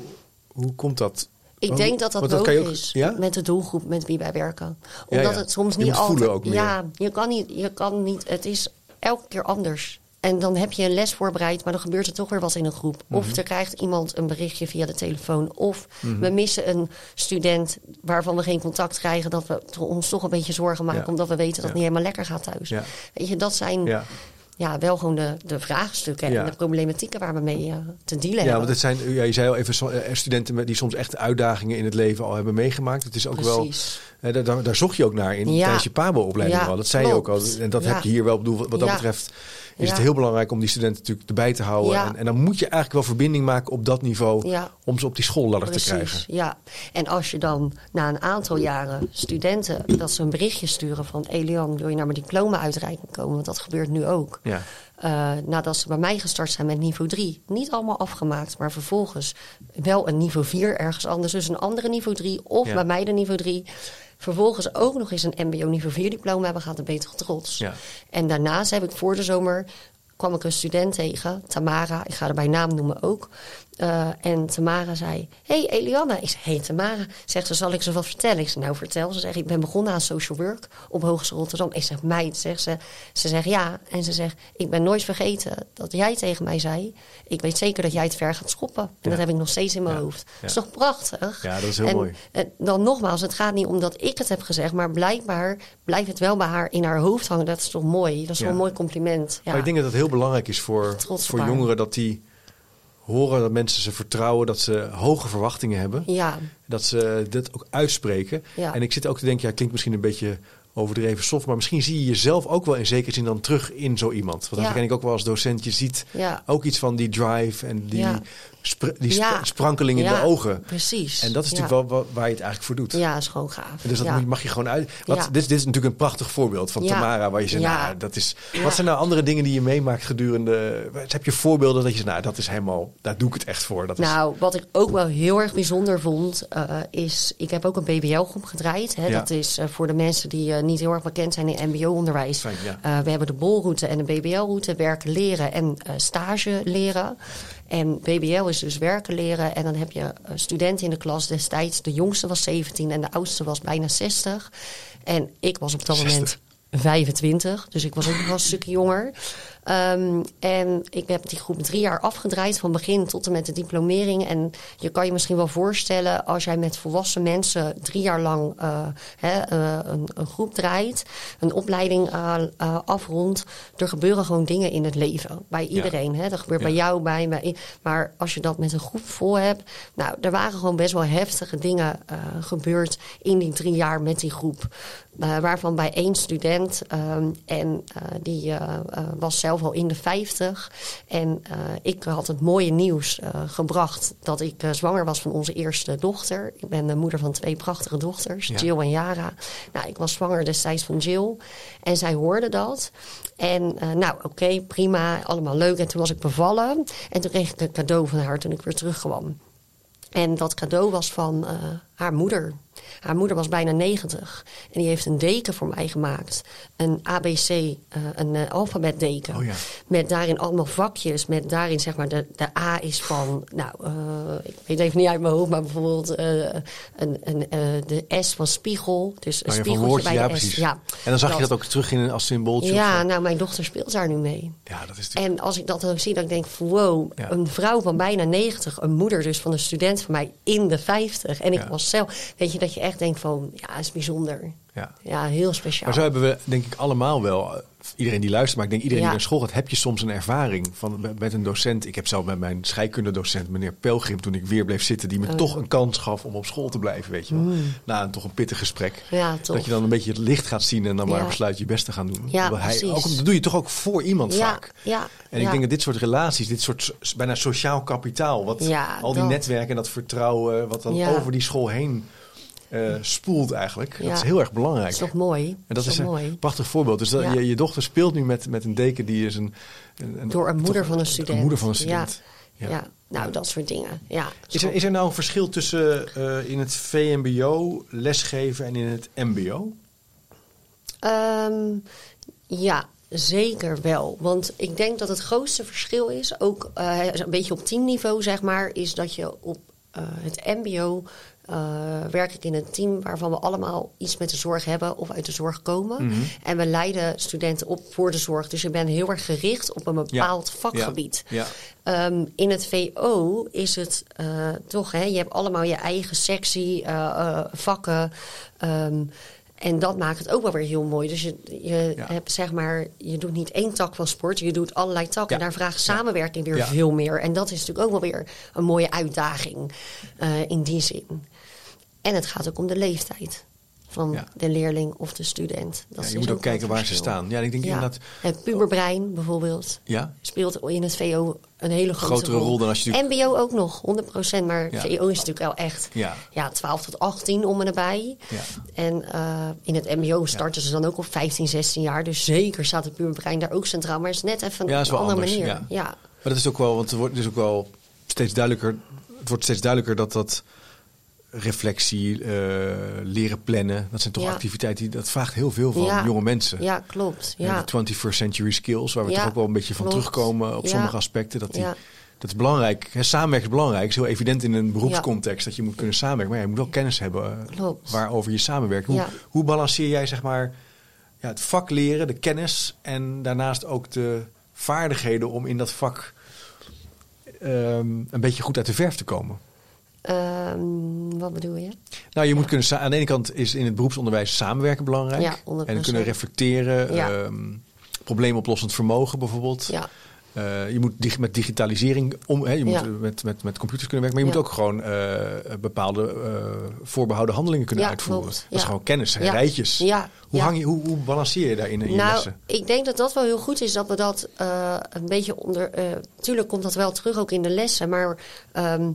hoe komt dat? Ik denk dat dat nodig ook- is ja? met de doelgroep met wie wij werken. Omdat ja. het soms niet altijd. voelen ook. Ja, je kan niet. Je kan niet. Het is elke keer anders. En dan heb je een les voorbereid, maar dan gebeurt er toch weer wat in een groep. Mhm. Of er krijgt iemand een berichtje via de telefoon. Of we missen een student waarvan we geen contact krijgen. Dat we ons toch een beetje zorgen maken. Omdat we weten dat het niet helemaal lekker gaat thuis. Weet je, dat zijn Ja. wel gewoon de, de vraagstukken Ja. en de problematieken waar we mee eh, te dealen Ja, hebben. want het zijn, ja, je zei al even, so- eh, studenten die soms echt uitdagingen in het leven al hebben meegemaakt. Het is ook wel, Precies. eh, daar- daar, daar zocht je ook naar in tijdens je PABO-opleiding al. Dat zei je ook al. En dat heb je hier wel bedoeld. Wat dat betreft is het heel belangrijk om die studenten natuurlijk erbij te houden. Ja. En, en dan moet je eigenlijk wel verbinding maken op dat niveau Ja. om ze op die schoolladder te Precies, krijgen. ja. En als je dan na een aantal jaren studenten dat ze een berichtje sturen van Elian, wil je naar mijn diploma-uitreiking komen? Want dat gebeurt nu ook. Ja. Eh, nadat ze bij mij gestart zijn met niveau 3. Niet allemaal afgemaakt, maar vervolgens wel een niveau 4 ergens anders. Dus een andere niveau 3 of bij mij de niveau 3. Vervolgens ook nog eens een MBO niveau 4 diploma hebben gehad, dan ben je toch trots. Ja. En daarnaast heb ik voor de zomer kwam ik een student tegen, Tamara, ik ga haar bij naam noemen ook. Eh, en Tamara zei, hey Eliana. Ik zei, hey Tamara. Zegt ze, zal ik ze wat vertellen? Ik zei, nou vertel. Ze zegt, ik ben begonnen aan social work op Hogeschool Rotterdam. Ik zeg, meid, zegt ze. Ze zegt, ja. En ze zegt, ik ben nooit vergeten dat jij tegen mij zei... ik weet zeker dat jij het ver gaat schoppen. En Ja. dat heb ik nog steeds in mijn Ja. hoofd. Ja. Dat is toch prachtig? Ja, dat is heel en, mooi. eh, dan nogmaals, het gaat niet om dat ik het heb gezegd... maar blijkbaar blijft het wel bij haar in haar hoofd hangen. Dat is toch mooi? Dat is wel een mooi compliment. Ja. Maar ik denk dat het heel belangrijk is voor, voor jongeren dat die horen dat mensen ze vertrouwen, dat ze hoge verwachtingen hebben. ja. Dat ze dit ook uitspreken. Ja. En ik zit ook te denken, ja, klinkt misschien een beetje overdreven soft, maar misschien zie je jezelf ook wel in zekere zin dan terug in zo iemand. Want dat Ja. ik ook wel als docent. Je ziet Ja. ook iets van die drive en die, Ja. Spr- die sp- Ja. sprankeling in Ja, de ogen. Precies. En dat is natuurlijk wel wa- waar je het eigenlijk voor doet. Ja, is gewoon gaaf. En Dus dat mag je gewoon uit. Wat, dit, dit is natuurlijk een prachtig voorbeeld van. Tamara, waar je zegt, nou, dat is. Wat zijn nou andere dingen die je meemaakt gedurende? Heb je voorbeelden dat je zegt, nou, dat is helemaal, daar doe ik het echt voor. Dat is, Nou, wat ik ook wel heel erg bijzonder vond, eh, is... Ik heb ook een BBL-groep gedraaid. Hè. Dat is eh, voor de mensen die eh, niet heel erg bekend zijn in mbo-onderwijs. We hebben de bolroute en de BBL-route. Werken leren en stage leren. En BBL is dus werken leren. En dan heb je eh, studenten in de klas destijds. De jongste was 17 en de oudste was bijna 60. En ik was op dat 60. moment 25. Dus ik was ook nog wel een stukje jonger. Ehm, en ik heb die groep drie jaar afgedraaid, van begin tot en met de diplomering. En je kan je misschien wel voorstellen, als jij met volwassen mensen drie jaar lang eh, eh, een, een groep draait, een opleiding eh, afrondt, er gebeuren gewoon dingen in het leven. Bij iedereen. Hè? Dat gebeurt Ja. bij jou, bij mij. Maar als je dat met een groep vol hebt, nou, er waren gewoon best wel heftige dingen gebeurd in die drie jaar met die groep. Waarvan bij één student, ehm, en die was zelf al in de 50. En eh, ik had het mooie nieuws eh, gebracht dat ik eh, zwanger was van onze eerste dochter. Ik ben de moeder van twee prachtige dochters, Ja. Jill en Yara. Nou, ik was zwanger destijds van Jill. En zij hoorde dat. En nou, oké, prima, allemaal leuk. En toen was ik bevallen. En toen kreeg ik een cadeau van haar toen ik weer terugkwam. En dat cadeau was van haar moeder. Haar moeder was bijna 90. En die heeft een deken voor mij gemaakt. Een ABC, eh, een eh, alfabetdeken. Oh ja. Met daarin allemaal vakjes. Met daarin zeg maar de, de A is van, nou, eh, ik weet even niet uit mijn hoofd, maar bijvoorbeeld een, een, de S van spiegel. Dus een Nou ja, van spiegeltje woordje, bij ja, de S. precies. Ja, En dan zag je dat ook terug in als symbooltje. Ja, nou, mijn dochter speelt daar nu mee. ja, dat is. En als ik dat dan zie, dan denk ik wow, een vrouw van bijna 90, een moeder dus van een student van mij in de 50. En ik was zelf, weet je, dat je echt denkt van ja, is bijzonder. Ja. Ja, heel speciaal. Maar zo hebben we, denk ik, allemaal wel. eh, Iedereen die luistert, maar ik denk iedereen Ja. die naar school gaat, heb je soms een ervaring van met- een docent. Ik heb zelf met mijn scheikundedocent, meneer Pelgrim, toen ik weer bleef zitten, die me Oh. toch een kans gaf om op school te blijven, weet je wel. Na een toch een pittig gesprek. Ja. Dat je dan een beetje het licht gaat zien en dan maar besluit je best te gaan doen. Ja, hij, ook, dat doe je toch ook voor iemand vaak. ja. En ik denk dat dit soort relaties, dit soort bijna sociaal kapitaal, wat al die dat. netwerken en dat vertrouwen, wat dan over die school heen eh, spoelt eigenlijk, dat is heel erg belangrijk. Dat is toch mooi? En dat is een mooi? prachtig voorbeeld. Dus dat, Ja. je, je dochter speelt nu met, met een deken die is een, een, Door een moeder toch- van een student. moeder van een student. Ja. Ja. nou, dat soort dingen. Ja, Is, er, is er nou een verschil tussen eh, in het VMBO lesgeven en in het MBO? Ehm, ja, zeker wel. Want ik denk dat het grootste verschil is, ook eh, een beetje op teamniveau zeg maar, is dat je op het MBO eh, werk ik in een team waarvan we allemaal iets met de zorg hebben of uit de zorg komen. Mhm. En we leiden studenten op voor de zorg. Dus je bent heel erg gericht op een bepaald vakgebied. Ja. Ehm, in het VO is het eh, toch, hè, je hebt allemaal je eigen sectie, eh, vakken. ehm, en dat maakt het ook wel weer heel mooi. Dus je, je Ja. hebt zeg maar, je doet niet één tak van sport, je doet allerlei takken. Ja. En daar vraagt samenwerking weer Ja. veel meer. En dat is natuurlijk ook wel weer een mooie uitdaging in die zin. En het gaat ook om de leeftijd van Ja. de leerling of de student. Dat Ja, je moet ook kijken waar ze staan. Ja, ik denk Ja. inderdaad. Het puberbrein bijvoorbeeld Ja, speelt in het VO een hele grote Grotere rol dan als je MBO ook nog, 100%. Maar. VO is natuurlijk wel echt ja, ja, 12 tot 18 om en nabij. ja. En eh, in het MBO starten ze dan ook op 15, 16 jaar. Dus zeker staat het puberbrein daar ook centraal. Maar het is net even Ja, is een andere anders, manier. ja. Ja. Maar dat is ook wel, want het wordt dus ook wel steeds duidelijker. Het wordt steeds duidelijker dat dat reflectie, eh, leren plannen, dat zijn toch Ja. activiteiten die dat vraagt heel veel van Ja. jonge mensen. ja, klopt. Ja. De 21st century skills, waar we toch ook wel een beetje van terugkomen op sommige aspecten. Dat, die, dat is belangrijk. Hè, samenwerken is belangrijk. Het is heel evident in een beroepscontext dat je moet kunnen samenwerken. Maar ja, je moet wel kennis hebben eh, Klopt. waarover je samenwerkt. Hoe balanceer jij zeg maar ja, het vak leren, de kennis en daarnaast ook de vaardigheden om in dat vak ehm, een beetje goed uit de verf te komen? Ehm, wat bedoel je? Nou, je moet kunnen aan de ene kant is in het beroepsonderwijs samenwerken belangrijk. Ja, 100%. en kunnen reflecteren, Ja. ehm, probleemoplossend vermogen bijvoorbeeld. Ja, Eh, je moet dig- met digitalisering om, hè, je moet Ja. eh, met, met, met computers kunnen werken, maar je Ja. moet ook gewoon eh, bepaalde eh, voorbehouden handelingen kunnen Ja, uitvoeren. klopt. Dat is gewoon kennis, rijtjes. ja. Hoe, hang je, hoe, hoe balanceer je daarin in je nou, lessen? ik denk dat dat wel heel goed is dat we dat een beetje onder. tuurlijk komt dat wel terug ook in de lessen, maar. ehm,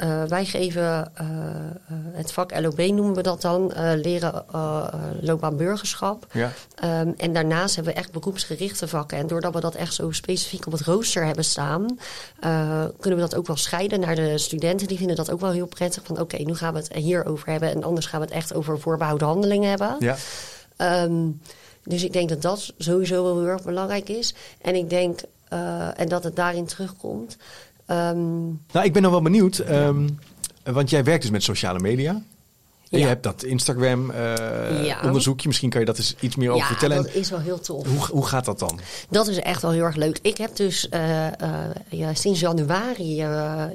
eh, wij geven eh, eh, het vak LOB noemen we dat dan, leren uh, loopbaanburgerschap. Ja. Ehm, en daarnaast hebben we echt beroepsgerichte vakken. En doordat we dat echt zo specifiek op het rooster hebben staan, kunnen we dat ook wel scheiden naar de studenten. Die vinden dat ook wel heel prettig. Van oké, nu gaan we het hierover hebben. En anders gaan we het echt over voorbehouden handelingen hebben. Ja. Ehm, dus ik denk dat dat sowieso wel heel erg belangrijk is. En ik denk, en dat het daarin terugkomt. Ehm, Nou, ik ben nog wel benieuwd, ehm, want jij werkt dus met sociale media. Ja. je hebt dat Instagram eh, Ja. onderzoekje. Misschien kan je dat eens iets meer over ja, vertellen. En dat is wel heel tof. hoe, hoe gaat dat dan? Dat is echt wel heel erg leuk. Ik heb dus eh, eh, ja, sinds januari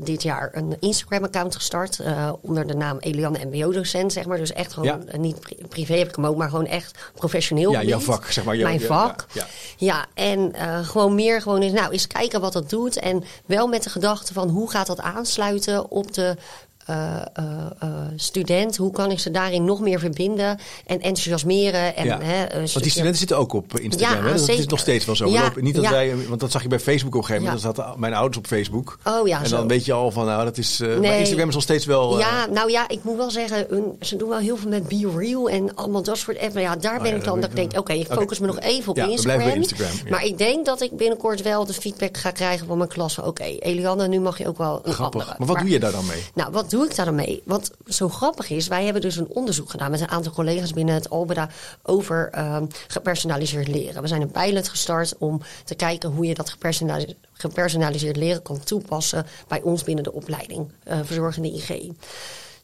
dit jaar een Instagram-account gestart. onder de naam Eliane MBO-docent, zeg maar. Dus echt gewoon, Ja. niet pri- privé heb ik hem ook, maar gewoon echt professioneel. Ja, jouw vak, zeg maar. jouw- Mijn ja, vak. Ja, Ja, en gewoon meer gewoon eens, nou, eens kijken wat dat doet. En wel met de gedachte van hoe gaat dat aansluiten op de eh, eh, eh, student. Hoe kan ik ze daarin nog meer verbinden en enthousiasmeren? En, Ja. hè, Want die studenten zitten ook op Instagram. Ja, hè? Dat is nog steeds wel zo. We Ja, lopen- niet dat wij, want dat zag je bij Facebook op een gegeven moment. Dan zaten mijn ouders op Facebook. Oh ja, en zo. dan weet je al van, nou, dat is. Maar. Instagram is nog steeds wel. Ja, nou ja, ik moet wel zeggen, hun- ze doen wel heel veel met Be Real en allemaal dat soort apps. Maar ja, daar Oh ben ik dat dan dat ik denk, oké, ik focus me nog even op Instagram. bij Instagram. Maar ik denk dat ik binnenkort wel de feedback ga krijgen van mijn klas. Oké, Eliane, nu mag je ook wel een grappig. andere. Maar wat doe je daar dan mee? Nou, wat doe ik daar dan mee? Wat zo grappig is, wij hebben dus een onderzoek gedaan met een aantal collega's binnen het Albeda over ehm, gepersonaliseerd leren. We zijn een pilot gestart om te kijken hoe je dat gepersonaliseerd, leren kan toepassen bij ons binnen de opleiding eh, verzorgende IG.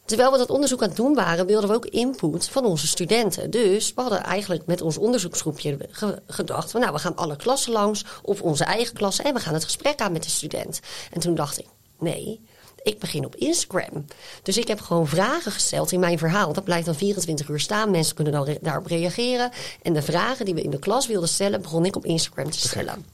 Terwijl we dat onderzoek aan het doen waren, wilden we ook input van onze studenten. Dus we hadden eigenlijk met ons onderzoeksgroepje ge- gedacht: van, nou, we gaan alle klassen langs, of onze eigen klassen, en we gaan het gesprek aan met de student. En toen dacht ik: nee, ik begin op Instagram. Dus ik heb gewoon vragen gesteld in mijn verhaal. Dat blijft dan 24 uur staan. Mensen kunnen dan re- daarop reageren. En de vragen die we in de klas wilden stellen, begon ik op Instagram te stellen.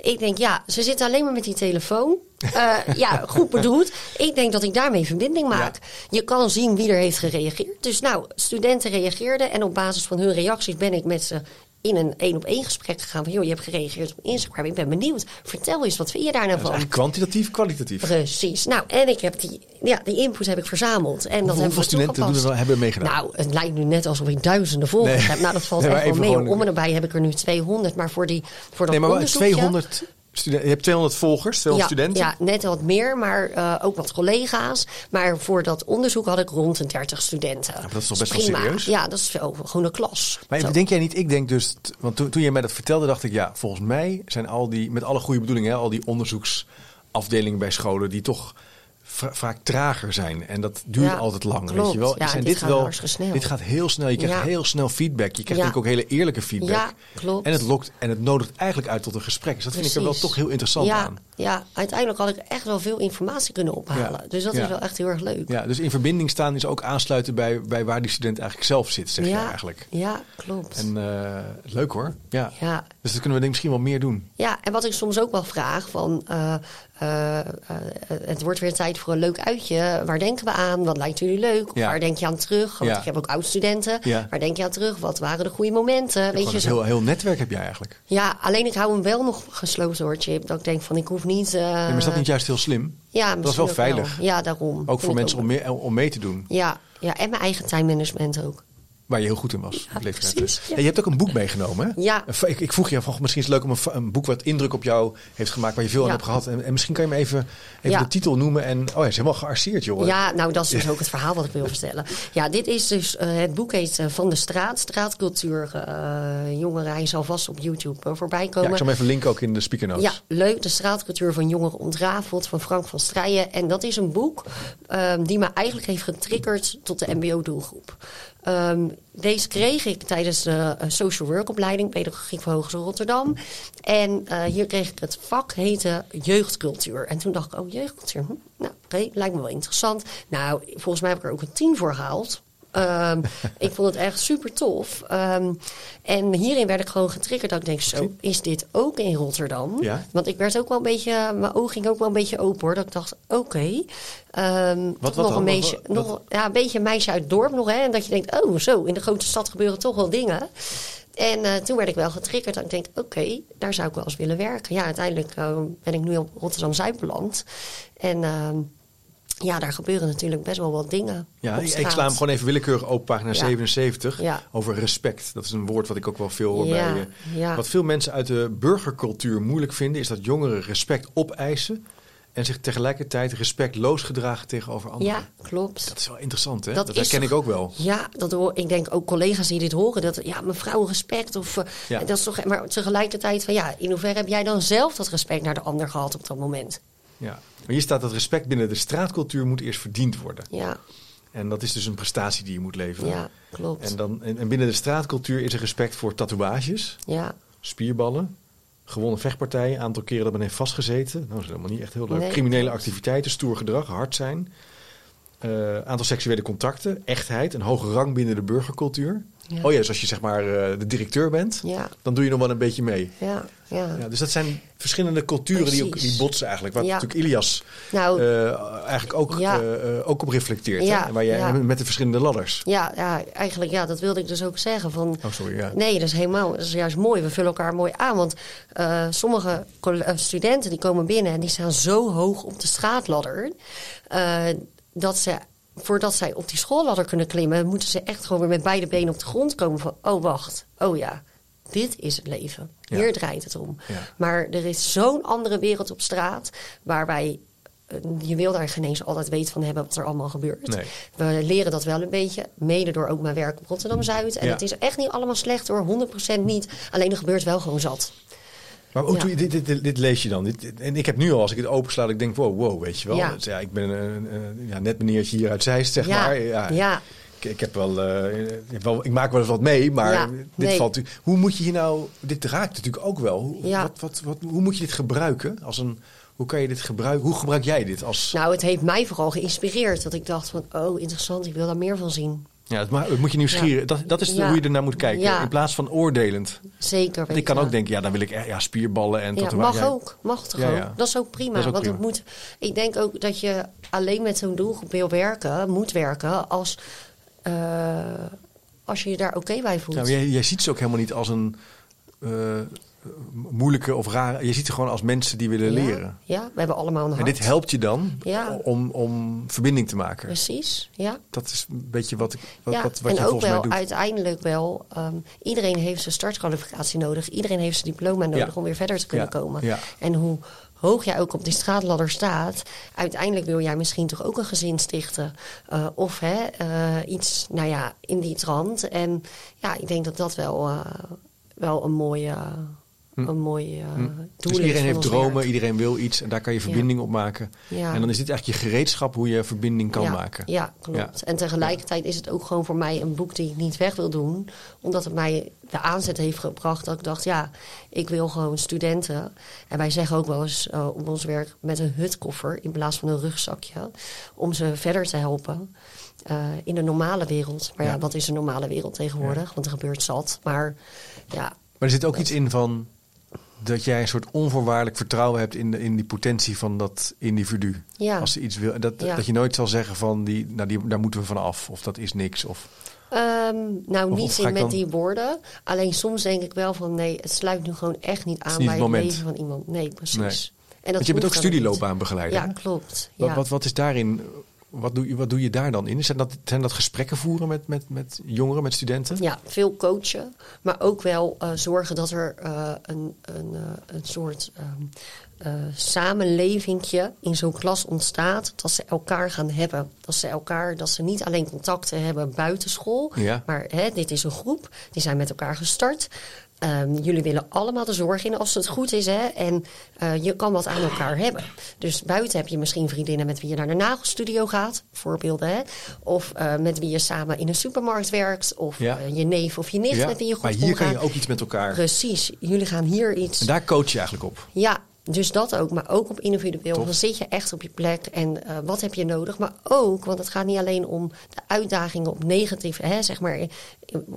Ik denk, ja, ze zitten alleen maar met die telefoon. Eh, [LAUGHS] ja, goed bedoeld. Ik denk dat ik daarmee verbinding maak. Je kan zien wie er heeft gereageerd. Dus nou, studenten reageerden. En op basis van hun reacties ben ik met ze in een één op één gesprek gegaan. Van, joh, je hebt gereageerd op Instagram. Ik ben benieuwd. Vertel eens, wat vind je daar nou van? eigenlijk kwantitatief, kwalitatief. Precies. Nou, en ik heb die, ja, die input heb ik verzameld. En dat Hoeveel, hebben we studenten doen er hebben meegedaan? Nou, het lijkt nu net alsof ik duizenden volgers Nee. heb. Nou, dat valt Nee, maar echt wel mee. Om en nabij heb ik er nu 200. Maar voor, die, voor dat nee, maar wel onderzoekje... 200 Je hebt 200 volgers, 200 ja, studenten. Ja, net wat meer, maar eh, ook wat collega's. Maar voor dat onderzoek had ik rond de 30 studenten. dat is toch best wel prima. serieus? Ja, dat is veel, gewoon een klas. Maar Zo. denk jij niet, ik denk dus, want toen, toen jij mij dat vertelde, dacht ik, ja, volgens mij zijn al die, met alle goede bedoelingen, hè, al die onderzoeksafdelingen bij scholen, die toch vaak trager zijn. En dat duurt Ja, altijd lang, weet je wel. Ja, dit gaat wel, dit gaat heel snel. Je krijgt Ja. heel snel feedback. Je krijgt Ja. denk ik ook hele eerlijke feedback. Klopt. En het lokt en het nodigt eigenlijk uit tot een gesprek. Dus dat vind ik er wel toch heel interessant aan. Ja, uiteindelijk had ik echt wel veel informatie kunnen ophalen. Dus dat is wel echt heel erg leuk. Ja, dus in verbinding staan is ook aansluiten bij, bij waar die student eigenlijk zelf zit, zeg je ja, eigenlijk. ja, klopt. En eh, leuk hoor. Ja. ja. Dus dat kunnen we denk ik misschien wel meer doen. Ja, en wat ik soms ook wel vraag van... eh, eh, eh, het wordt weer tijd voor een leuk uitje. Waar denken we aan? Wat lijkt jullie leuk? Ja. Waar denk je aan terug? Want Ja. ik heb ook oud-studenten. Ja. Waar denk je aan terug? Wat waren de goede momenten? Weet je een heel, heel netwerk heb jij eigenlijk. Ja, alleen ik hou hem wel nog gesloten hoor, Chip. Dat ik denk van, ik hoef niet... maar is dat niet juist heel slim? Ja, dat is wel veilig. Ja, daarom. Ook voor mensen om mee, om mee te doen. Ja, ja, en mijn eigen time management ook. Waar je heel goed in was. precies, ja. Je hebt ook een boek meegenomen, hè? Ja. Ik, ik vroeg je, van, misschien is het leuk om een, een boek wat indruk op jou heeft gemaakt, waar je veel aan Ja. hebt gehad. En, en misschien kan je me even, even Ja. de titel noemen. En, oh, hij is helemaal gearseerd, joh. Ja, nou dat is dus ook het verhaal wat ik wil vertellen. Ja, dit is dus, eh, het boek heet eh, Van de Straat, Straatcultuur. eh jongeren, hij zal vast op YouTube voorbij Ja, komen. ik zal hem even linken ook in de speaker notes. Ja, leuk. De straatcultuur van jongeren ontrafeld van Frank van Strijen. En dat is een boek ehm, die me eigenlijk heeft getriggerd tot de MBO-doelgroep. Ehm, deze kreeg ik tijdens de eh, social work opleiding Pedagogiek voor Hogeschool Rotterdam. En eh, hier kreeg ik het vak heette jeugdcultuur. En toen dacht ik, oh jeugdcultuur, hm, nou oké, lijkt me wel interessant. Nou, volgens mij heb ik er ook een tien voor gehaald. Ehm, [LAUGHS] ik vond het echt super tof. Ehm, en hierin werd ik gewoon getriggerd. Dat ik denk, zo, is dit ook in Rotterdam? Ja. Want ik werd ook wel een beetje, mijn oog ging ook wel een beetje open hoor. Dat ik dacht, oké. ehm, Wat- nog een meisje, Wat- wat- nog, ja, een beetje een meisje uit het dorp nog. Hè? En dat je denkt, oh zo, in de grote stad gebeuren toch wel dingen. En eh, toen werd ik wel getriggerd. Dat ik denk, oké, daar zou ik wel eens willen werken. Ja, uiteindelijk eh, ben ik nu op Rotterdam-Zuid beland. En ja, daar gebeuren natuurlijk best wel wat dingen Ja, op ik, sla hem gewoon even willekeurig open, pagina Ja. 77. Ja. Over respect. Dat is een woord wat ik ook wel veel hoor Ja, bij je. ja. Wat veel mensen uit de burgercultuur moeilijk vinden, is dat jongeren respect opeisen. En zich tegelijkertijd respectloos gedragen tegenover anderen. Ja, klopt. Dat is wel interessant, hè? Dat Dat, herken ik ook wel. Ja, dat hoor, ik denk ook collega's die dit horen. Dat, ja, mevrouw, respect. Of, eh, Ja. dat is toch, maar tegelijkertijd van ja, in hoeverre heb jij dan zelf dat respect naar de ander gehad op dat moment? Ja. Maar hier staat dat respect binnen de straatcultuur moet eerst verdiend worden. Ja, En dat is dus een prestatie die je moet leveren. ja klopt. En, dan, en, en binnen de straatcultuur is er respect voor tatoeages, ja, spierballen, gewonnen vechtpartijen, aantal keren dat men heeft vastgezeten. Nou, dat is helemaal niet echt heel leuk. Nee, Criminele activiteiten, stoer gedrag, hard zijn. Eh, aantal seksuele contacten, echtheid, een hoge rang binnen de burgercultuur. Ja. Oh ja, dus als je zeg maar eh, de directeur bent, ja, dan doe je nog wel een beetje mee. ja, ja. Ja, dus dat zijn verschillende culturen die, ook, die botsen eigenlijk. Waar natuurlijk Ilias Nou, eh, eigenlijk ook, ook op reflecteert. Hè? Waar jij. Met de verschillende ladders. ja, ja, eigenlijk ja, dat wilde ik dus ook zeggen. Van, Oh, sorry. Ja. Nee, dat is helemaal, dat is juist mooi. We vullen elkaar mooi aan. Want sommige studenten die komen binnen en die staan zo hoog op de straatladder. Dat ze, voordat zij op die schoolladder kunnen klimmen, moeten ze echt gewoon weer met beide benen op de grond komen. Van, oh wacht, oh ja, dit is het leven. Ja. Hier draait het om. Ja. Maar er is zo'n andere wereld op straat waar wij. eh, Je wil daar geen eens altijd weten van hebben wat er allemaal gebeurt. Nee. We leren dat wel een beetje, mede door ook mijn werk op Rotterdam-Zuid. En Ja. het is echt niet allemaal slecht hoor, 100% niet. Alleen er gebeurt wel gewoon zat. Maar hoe Ja. doe je, dit, dit, dit, lees je dan. Dit, en ik heb nu al, als ik het opensla, dat ik denk, wow, wow, weet je wel. Ja. Dus ja, ik ben een ja, net meneertje hier uit Zeist, zeg maar. Ja, ja. Ik, ik heb wel, eh, ik heb wel, ik maak wel eens wat mee, maar dit nee. valt u- Hoe moet je hier nou, dit raakt natuurlijk ook wel. Hoe, Ja. wat, wat, wat, hoe moet je dit gebruiken? Als een, hoe kan je dit gebruiken? Hoe gebruik jij dit als... Nou, het heeft mij vooral geïnspireerd. Dat ik dacht van, oh interessant, ik wil daar meer van zien. Ja, het, ma- het moet je nieuwsgierig. Dat, dat is de- hoe je ernaar moet kijken. In plaats van oordelend. Zeker. Want ik kan ook denken, ja, dan wil ik ja, spierballen en tatoeages. mag ook. Mag toch ook? Dat is ook prima. Dat is ook want prima. Het moet, ik denk ook dat je alleen met zo'n doelgroep wil werken, moet werken, als, eh, als je je daar oké bij voelt. Maar jij, jij ziet ze ook helemaal niet als een eh, moeilijke of rare. Je ziet ze gewoon als mensen die willen Ja, leren. Ja, we hebben allemaal een En dit helpt je dan Ja. om, om verbinding te maken. Precies, ja. Dat is een beetje wat, ik, wat, ja, wat, wat en je ook volgens mij wel doet. uiteindelijk wel. ehm, iedereen heeft zijn startkwalificatie nodig. Iedereen heeft zijn diploma nodig om weer verder te kunnen komen. ja. En hoe hoog jij ook op die straatladder staat, uiteindelijk wil jij misschien toch ook een gezin stichten. Eh, of hè, eh, iets, nou ja, in die trant. En ja, ik denk dat dat wel, eh, wel een mooie, een mooi uh, doel dus iedereen heeft dromen, iedereen wil iets en daar kan je verbinding op maken. Ja. En dan is dit eigenlijk je gereedschap hoe je verbinding kan maken. Ja, klopt. En tegelijkertijd is het ook gewoon voor mij een boek die ik niet weg wil doen. Omdat het mij de aanzet heeft gebracht dat ik dacht, ja, ik wil gewoon studenten. En wij zeggen ook wel eens uh, op ons werk met een hutkoffer in plaats van een rugzakje. Om ze verder te helpen. Uh, in de normale wereld. Maar ja, wat is een normale wereld tegenwoordig? Want er gebeurt zat. Maar ja. Maar er zit ook iets in van dat jij een soort onvoorwaardelijk vertrouwen hebt in, de, in die potentie van dat individu. Ja. Als ze iets wil. Dat, dat je nooit zal zeggen van die, nou die, daar moeten we van af. Of dat is niks. Of, um, nou, niet in met die woorden. Alleen soms denk ik wel van nee, het sluit nu gewoon echt niet aan bij het, leven van iemand. Nee, precies. En dat Want je bent ook studieloopbaanbegeleider. Ja, klopt. Ja. Wat, wat, wat is daarin wat doe, je, wat doe je daar dan in? Zijn dat, zijn dat gesprekken voeren met, met, met jongeren, met studenten? Ja, veel coachen. Maar ook wel uh, zorgen dat er uh, een, een, uh, een soort um, samenlevingje in zo'n klas ontstaat. Dat ze elkaar gaan hebben. Dat ze elkaar, dat ze niet alleen contacten hebben buiten school. Ja. Maar hè, dit is een groep. Die zijn met elkaar gestart. Um, jullie willen allemaal de zorg in als het goed is. Hè? En uh, je kan wat aan elkaar hebben. Dus buiten heb je misschien vriendinnen met wie je naar de nagelstudio gaat. Voorbeelden. Hè? Of uh, met wie je samen in een supermarkt werkt. Of ja. uh, je neef of je nicht ja. met wie je goed Maar hier kan je ook iets met elkaar. Precies. Jullie gaan hier iets... En daar coach je eigenlijk op. Ja, dus dat ook, maar ook op individueel. Dan zit je echt op je plek en uh, wat heb je nodig. Maar ook, want het gaat niet alleen om de uitdagingen op negatief, hè, zeg maar,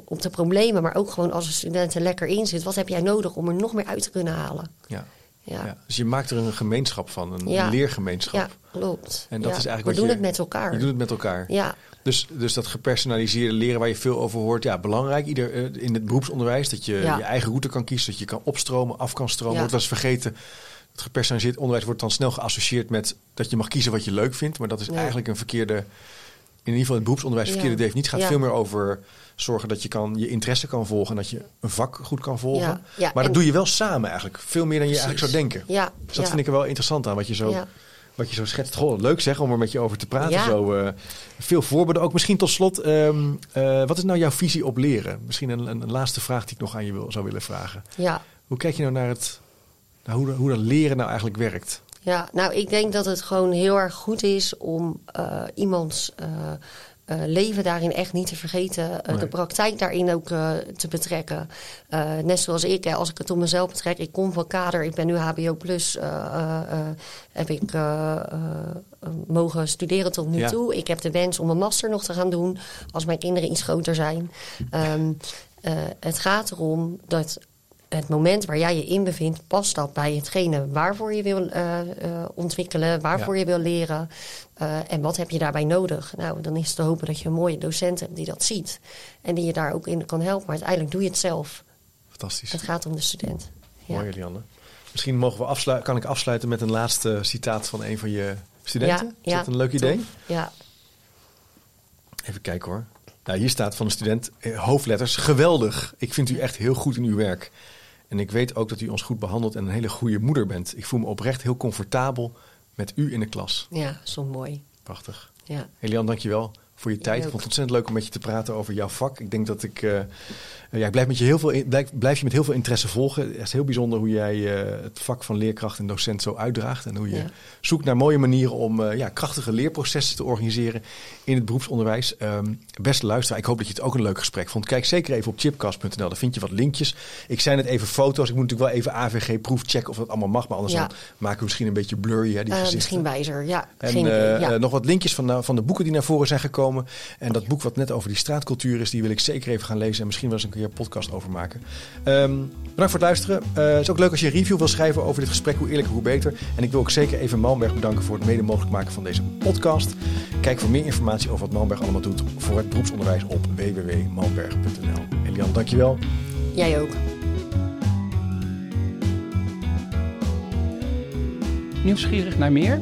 op de problemen. Maar ook gewoon als een student er lekker in zit. Wat heb jij nodig om er nog meer uit te kunnen halen? Ja. Ja. ja. dus je maakt er een gemeenschap van, een ja. leergemeenschap. Ja, klopt. En dat is eigenlijk We doen het met elkaar. Je doet het met elkaar. Ja. Dus, dus dat gepersonaliseerde leren waar je veel over hoort, ja, belangrijk. Ieder, uh, in het beroepsonderwijs, dat je je eigen route kan kiezen, dat je kan opstromen, af kan stromen. Wordt eens vergeten het gepersonaliseerd onderwijs wordt dan snel geassocieerd met dat je mag kiezen wat je leuk vindt. Maar dat is eigenlijk een verkeerde, in ieder geval in het beroepsonderwijs, verkeerde definitie. Het gaat veel meer over zorgen dat je kan, je interesse kan volgen en dat je een vak goed kan volgen. maar dat doe je wel samen eigenlijk. Veel meer dan je eigenlijk zou denken. Ja. Dus dat vind ik er wel interessant aan, wat je zo... Wat je zo schetst. Goh, leuk zeg om er met je over te praten. Zo, uh, veel voorbeelden. Ook misschien tot slot. Um, uh, wat is nou jouw visie op leren? Misschien een, een, een, laatste vraag die ik nog aan je wil, zou willen vragen. Ja. Hoe kijk je nou naar het nou, hoe, hoe dat leren nou eigenlijk werkt. Ja, nou, ik denk dat het gewoon heel erg goed is om uh, iemands uh, uh, leven daarin echt niet te vergeten. Nee. De praktijk daarin ook te betrekken. net zoals ik, als ik het op mezelf betrek. Ik kom van kader, ik ben nu HBO Plus. heb ik mogen studeren tot nu ja. toe. Ik heb de wens om een master nog te gaan doen. Als mijn kinderen iets groter zijn. Um, het gaat erom dat het moment waar jij je in bevindt, past dat bij hetgene waarvoor je wil uh, uh, ontwikkelen, waarvoor ja. je wil leren. Uh, en wat heb je daarbij nodig? Nou, dan is het te hopen dat je een mooie docent hebt die dat ziet. En die je daar ook in kan helpen. Maar uiteindelijk doe je het zelf. Fantastisch. Het gaat om de student. Mooi, Lianne. Misschien mogen we afsluiten, kan ik afsluiten met een laatste citaat van een van je studenten. Ja, is dat een leuk idee? Ja. Even kijken hoor. Nou, hier staat van een student, hoofdletters, geweldig. Ik vind u echt heel goed in uw werk. En ik weet ook dat u ons goed behandelt en een hele goede moeder bent. Ik voel me oprecht heel comfortabel met u in de klas. Ja, zo mooi. Prachtig. Ja. Elian, dankjewel voor je tijd. Ik vond het ontzettend leuk om met je te praten over jouw vak. Ik denk dat ik. Uh, ja, ik blijf, met je heel veel blijf, blijf, je met heel veel interesse volgen. Het is heel bijzonder hoe jij uh, het vak van leerkracht en docent zo uitdraagt. En hoe je ja. zoekt naar mooie manieren om uh, ja, krachtige leerprocessen te organiseren in het beroepsonderwijs. Um, beste luisteraar, ik hoop dat je het ook een leuk gesprek vond. Kijk zeker even op chipcast.nl, daar vind je wat linkjes. Ik zei net even foto's. Ik moet natuurlijk wel even AVG proef checken of dat allemaal mag. Maar anders ja. dan maken we misschien een beetje blurry. Hè, die misschien wijzer, ja. En Geen nog wat linkjes van, van de boeken die naar voren zijn gekomen. En dat boek wat net over die straatcultuur is, die wil ik zeker even gaan lezen. En misschien wel eens een keer een podcast over maken. Um, bedankt voor het luisteren. Uh, het is ook leuk als je een review wil schrijven over dit gesprek. Hoe eerlijker, hoe beter. En ik wil ook zeker even Malmberg bedanken voor het mede mogelijk maken van deze podcast. Kijk voor meer informatie over wat Malmberg allemaal doet voor het beroepsonderwijs op www.malmberg.nl. Elian, dankjewel. Jij ook. Nieuwsgierig naar meer?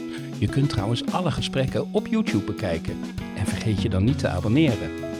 Je kunt trouwens alle gesprekken op YouTube bekijken. En vergeet je dan niet te abonneren.